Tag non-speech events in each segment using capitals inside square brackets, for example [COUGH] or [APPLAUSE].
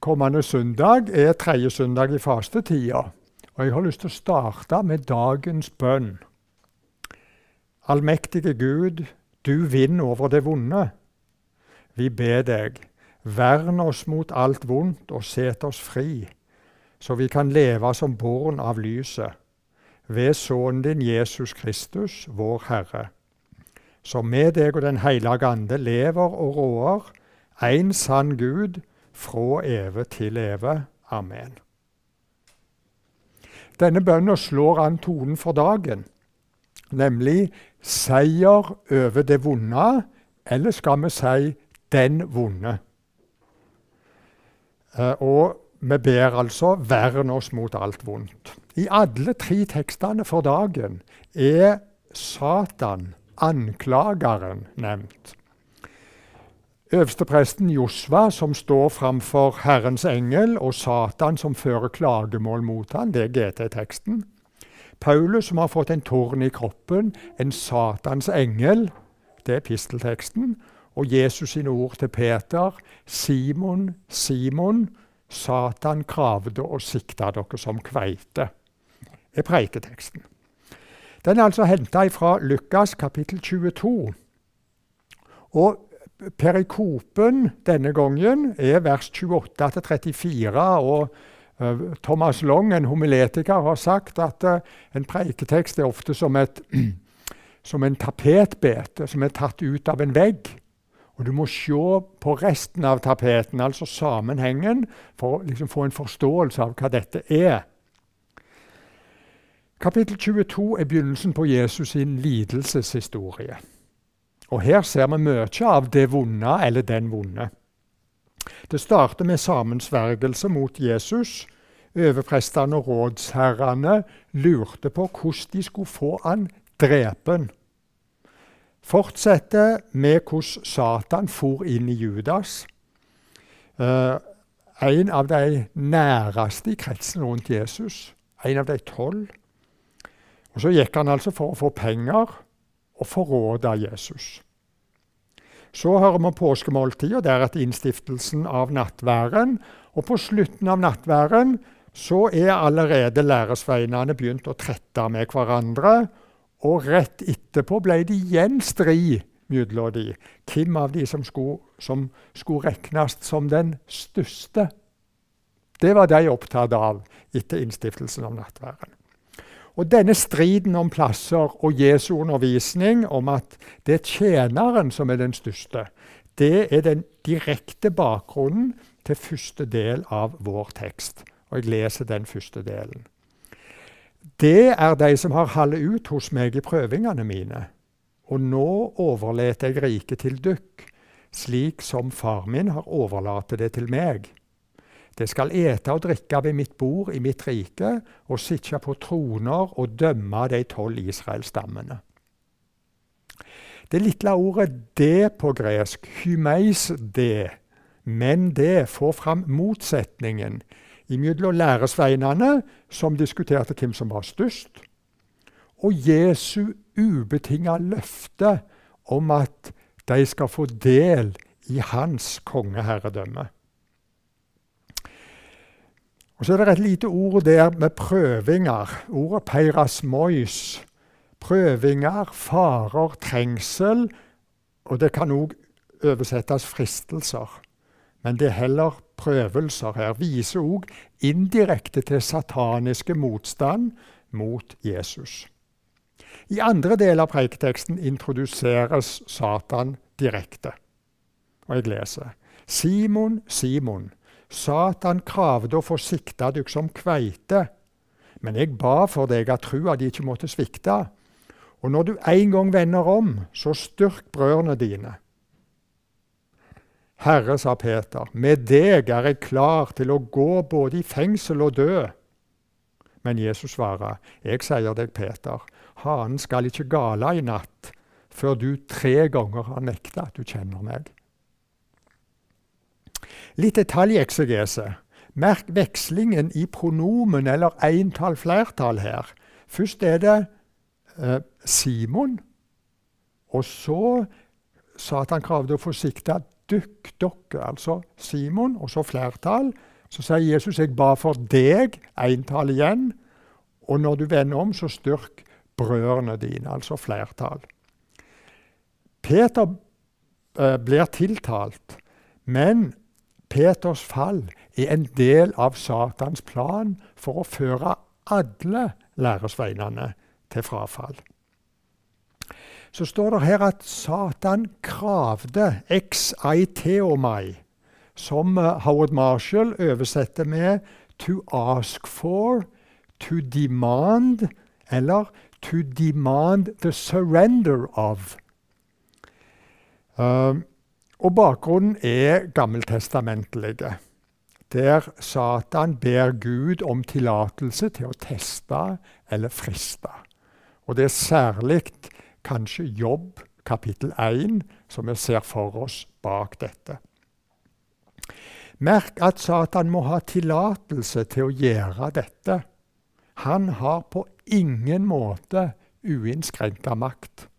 kommende søndag er tredje søndag i fastetida. Og jeg har lyst til å starte med dagens bønn. Allmektige Gud, du vinner over det vonde. Vi ber deg, vern oss mot alt vondt og set oss fri, så vi kan leve som born av lyset, ved Sønnen din Jesus Kristus, vår Herre, som med deg og Den hellige ande lever og råder, en sann Gud, fra evig til evig. Amen. Denne bønnen slår an tonen for dagen, nemlig seier over det vonde, eller skal vi si den vonde. Eh, og vi ber altså 'vern oss mot alt vondt'. I alle tre tekstene for dagen er Satan, anklageren, nevnt. Øverstepresten Josva, som står framfor Herrens engel, og Satan, som fører klagemål mot ham, det er GT-teksten. Paulus, som har fått en torn i kroppen, en Satans engel, det er pistelteksten. Og Jesus sine ord til Peter, Simon, Simon, Satan kravde og sikta dere som kveite, er preiketeksten. Den er altså henta fra Lukas kapittel 22. Og Perikopen denne gangen er vers 28-34. og uh, Thomas Long, en homiletiker, har sagt at uh, en preiketekst er ofte som, et, [CLEARS THROAT] som en tapetbete som er tatt ut av en vegg. Og Du må se på resten av tapeten, altså sammenhengen, for å liksom få en forståelse av hva dette er. Kapittel 22 er begynnelsen på Jesus sin lidelseshistorie. Og her ser vi mye av det vonde eller den vonde. Det starter med sammensvergelse mot Jesus. Overprestene og rådsherrene lurte på hvordan de skulle få han drepen. Fortsetter med hvordan Satan for inn i Judas. Uh, en av de næreste i kretsen rundt Jesus. En av de tolv. Og Så gikk han altså for å få penger og forråde Jesus. Så hører vi påskemåltidet, deretter innstiftelsen av nattværen. Og på slutten av nattværen så er allerede læresveinene begynt å trette med hverandre. Og rett etterpå ble det igjen strid mellom de. Hvem av de som skulle, som skulle regnes som den største? Det var de opptatt av etter innstiftelsen av nattværen. Og denne striden om plasser og Jesu undervisning om at det er tjeneren som er den største, det er den direkte bakgrunnen til første del av vår tekst. Og jeg leser den første delen. Det er de som har hallet ut hos meg i prøvingene mine. Og nå overlater jeg riket til dykk, slik som far min har overlatt det til meg. Det skal ete og drikke ved mitt bord i mitt rike og sitte på troner og dømme de tolv Israelsstammene. Det lille ordet 'det' på gresk, hymeis 'det', men det får fram motsetningen imellom læresveinene, som diskuterte hvem som var størst, og Jesu ubetinga løfte om at de skal få del i hans kongeherredømme. Og Så er det et lite ord der med prøvinger. Ordet 'peirasmois'. Prøvinger, farer, trengsel. Og det kan òg oversettes fristelser. Men det er heller prøvelser her. Viser òg indirekte til sataniske motstand mot Jesus. I andre del av preiketeksten introduseres Satan direkte. Og jeg leser. Simon, Simon. Satan kravde å få sikta dykk som kveite, men jeg ba for deg at trua di ikke måtte svikte. Og når du en gang vender om, så styrk brødrene dine. Herre, sa Peter, med deg er jeg klar til å gå både i fengsel og dø. Men Jesus svarer, jeg sier deg, Peter, hanen skal ikke gale i natt før du tre ganger har nekta at du kjenner meg. Litt detaljeksegese. Merk vekslingen i pronomen eller entall-flertall her. Først er det eh, Simon, og så sa at han kravde å få sikta dykk, dere, altså Simon, og så flertall. Så sier Jesus 'jeg ba for deg', entall igjen. Og når du vender om, så styrk brødrene dine, altså flertall. Peter eh, blir tiltalt, men Peters fall er en del av Satans plan for å føre alle læresveinene til frafall. Så står det her at Satan kravde ex aiteomai, som eh, Howard Marshall oversetter med 'to ask for', 'to demand' eller 'to demand the surrender of'. Uh, og bakgrunnen er gammeltestamentlige, der Satan ber Gud om tillatelse til å teste eller friste. Og det er særlig kanskje Jobb kapittel 1 som vi ser for oss bak dette. Merk at Satan må ha tillatelse til å gjøre dette. Han har på ingen måte uinnskrenka makt.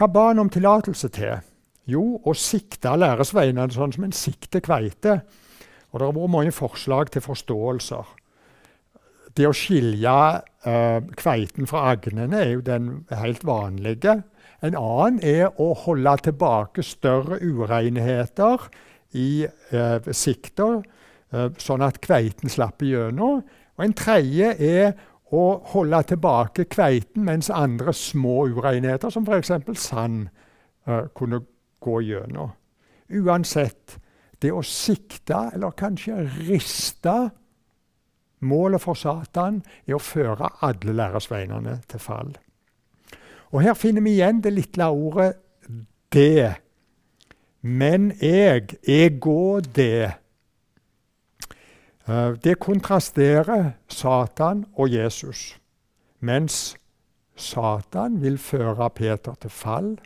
Hva ba han om tillatelse til? Jo, å sikte læresveinene sånn som en sikter kveite. Og Det har vært mange forslag til forståelser. Det å skilje eh, kveiten fra agnene er jo den helt vanlige. En annen er å holde tilbake større urenheter i eh, sikter, eh, sånn at kveiten slapper gjennom. Og en tredje er å holde tilbake kveiten, mens andre små urenheter, som f.eks. sand, uh, kunne gå gjennom. Uansett, det å sikte, eller kanskje riste Målet for Satan er å føre alle læresveinene til fall. Og Her finner vi igjen det lille ordet 'det'. Men jeg, jeg går det. Eh, det kontrasterer Satan og Jesus. Mens Satan vil føre Peter til fall,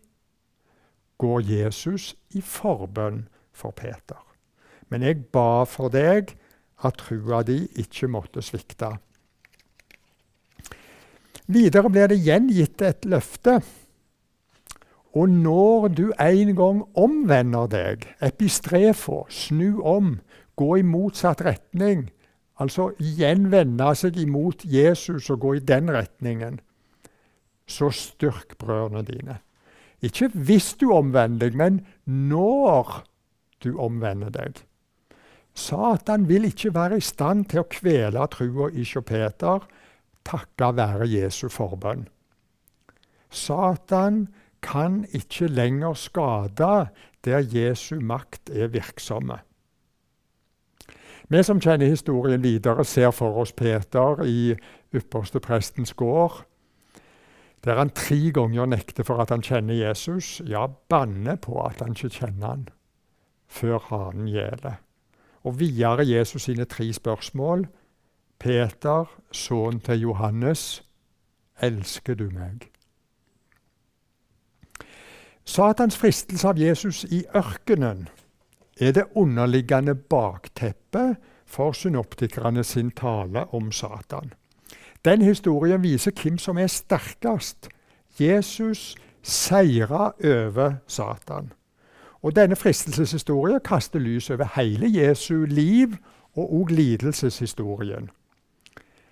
går Jesus i forbønn for Peter. Men jeg ba for deg at trua di ikke måtte svikte. Videre blir det gjengitt et løfte. Og når du en gang omvender deg, epistrefo, snu om, gå i motsatt retning, altså igjen vende seg imot Jesus og gå i den retningen, så styrk brødrene dine. Ikke hvis du omvender deg, men når du omvender deg. Satan vil ikke være i stand til å kvele trua i Peter takket være Jesu forbønn. Satan kan ikke lenger skade der Jesu makt er virksomme. Vi som kjenner historien videre, ser for oss Peter i ypperste prestens gård, der han tre ganger nekter for at han kjenner Jesus, ja, banner på at han ikke kjenner han, før hanen gjelder. Og videre Jesus sine tre spørsmål. Peter, sønnen til Johannes, elsker du meg? Satans fristelse av Jesus i ørkenen er det underliggende bakteppet for synoptikerne sin tale om Satan. Den historien viser hvem som er sterkest. Jesus seira over Satan. Og Denne fristelseshistorien kaster lys over hele Jesu liv og òg lidelseshistorien,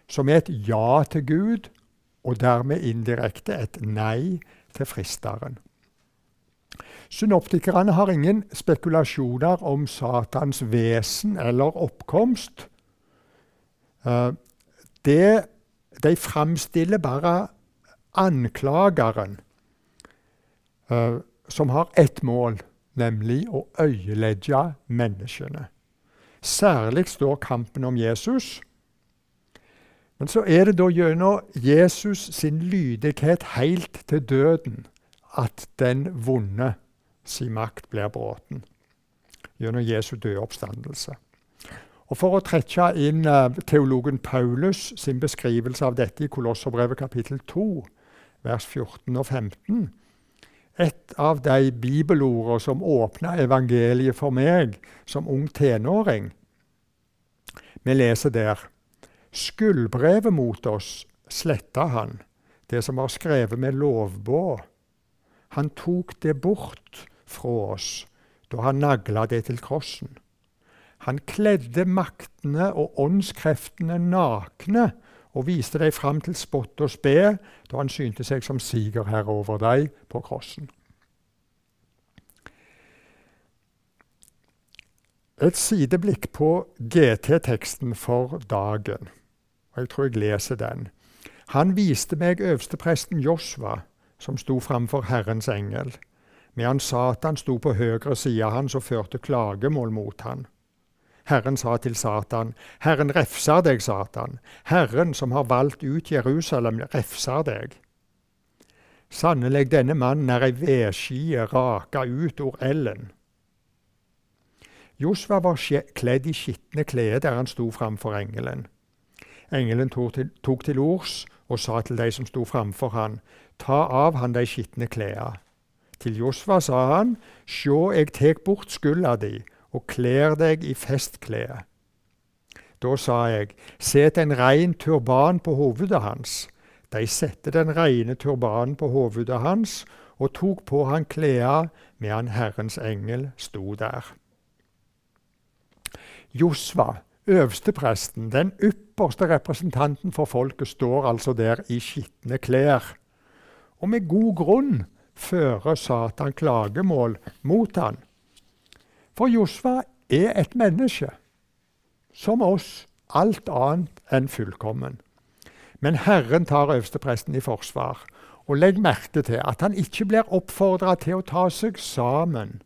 som er et ja til Gud og dermed indirekte et nei til fristeren. Synoptikerne har ingen spekulasjoner om Satans vesen eller oppkomst. Uh, det, de framstiller bare anklageren, uh, som har ett mål, nemlig å øyelegge menneskene. Særlig står kampen om Jesus. Men så er det da gjennom Jesus sin lydighet helt til døden at den vonde si makt blir bråten gjennom Jesu døde oppstandelse. Og For å trekke inn uh, teologen Paulus sin beskrivelse av dette i Kolosserbrevet kapittel 2, vers 14 og 15 Et av de bibelordene som åpna evangeliet for meg som ung tenåring. Vi leser der Skuldbrevet mot oss sletta han, det som var skrevet med lovbåd. Han tok det bort fra oss da han nagla det til krossen. Han kledde maktene og åndskreftene nakne og viste dem fram til spott og spe da han synte seg som sigerherre over dem på krossen. Et sideblikk på GT-teksten for dagen. Jeg tror jeg leser den. Han viste meg øverstepresten Josva, som sto framfor Herrens engel, medan Satan sto på høyre side av hans og førte klagemål mot han. Herren sa til Satan, Herren refser deg, Satan. Herren som har valgt ut Jerusalem, refser deg. Sannelig, denne mannen er ei vedskie raka ut ord ellen. Josva var kledd i skitne klær der han sto framfor engelen. Engelen tok til, tok til ords og sa til de som sto framfor han, ta av han de skitne klærne. Til Josva sa han, sjå, eg tek bort skulda di og kler deg i festklede. Da sa jeg, set en rein turban på hovedet hans. De sette den reine turbanen på hovedet hans og tok på han kleda medan Herrens engel sto der. Josva, øverstepresten, den ypperste representanten for folket, står altså der i skitne klær. Og med god grunn fører Satan klagemål mot han. For Josva er et menneske, som oss, alt annet enn fullkommen. Men Herren tar øverstepresten i forsvar. Og legg merke til at han ikke blir oppfordra til å ta seg sammen,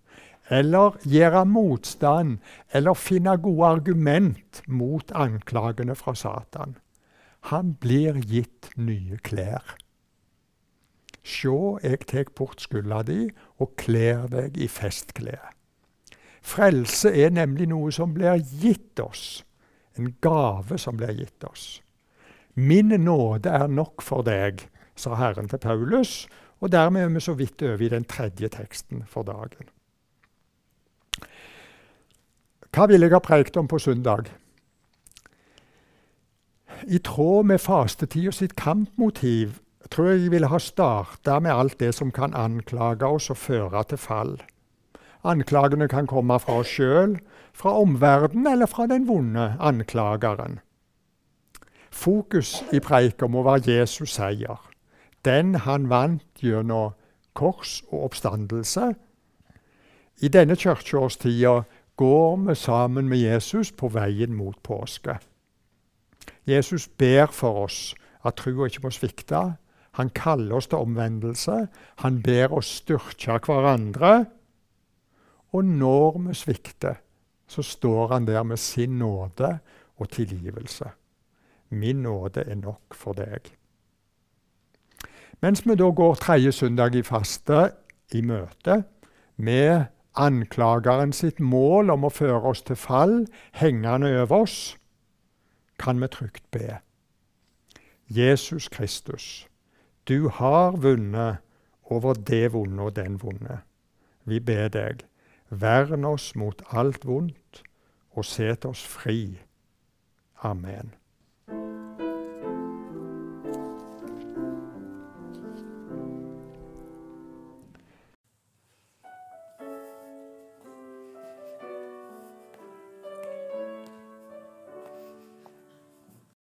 eller gjøre motstand, eller finne gode argument mot anklagene fra Satan. Han blir gitt nye klær. Sjå, eg tek bort skulda di og kler deg i festklær. Frelse er nemlig noe som blir gitt oss. En gave som blir gitt oss. Min nåde er nok for deg, sa Herren til Paulus. Og dermed er vi så vidt over i den tredje teksten for dagen. Hva vil jeg ha preikt om på søndag? I tråd med fastetida sitt kampmotiv tror jeg jeg ville ha starta med alt det som kan anklage oss og føre til fall. Anklagene kan komme fra oss sjøl, fra omverdenen eller fra den vonde anklageren. Fokus i preika må være Jesus' seier. Den han vant gjennom kors og oppstandelse. I denne kirkeårstida går vi sammen med Jesus på veien mot påske. Jesus ber for oss at trua ikke må svikte. Han kaller oss til omvendelse. Han ber oss styrke hverandre. Og når vi svikter, så står han der med sin nåde og tilgivelse. Min nåde er nok for deg. Mens vi da går tredje søndag i faste i møte med anklageren sitt mål om å føre oss til fall hengende over oss, kan vi trygt be. Jesus Kristus, du har vunnet over det vonde og den vonde. Vi ber deg, Vern oss mot alt vondt, og set oss fri. Amen.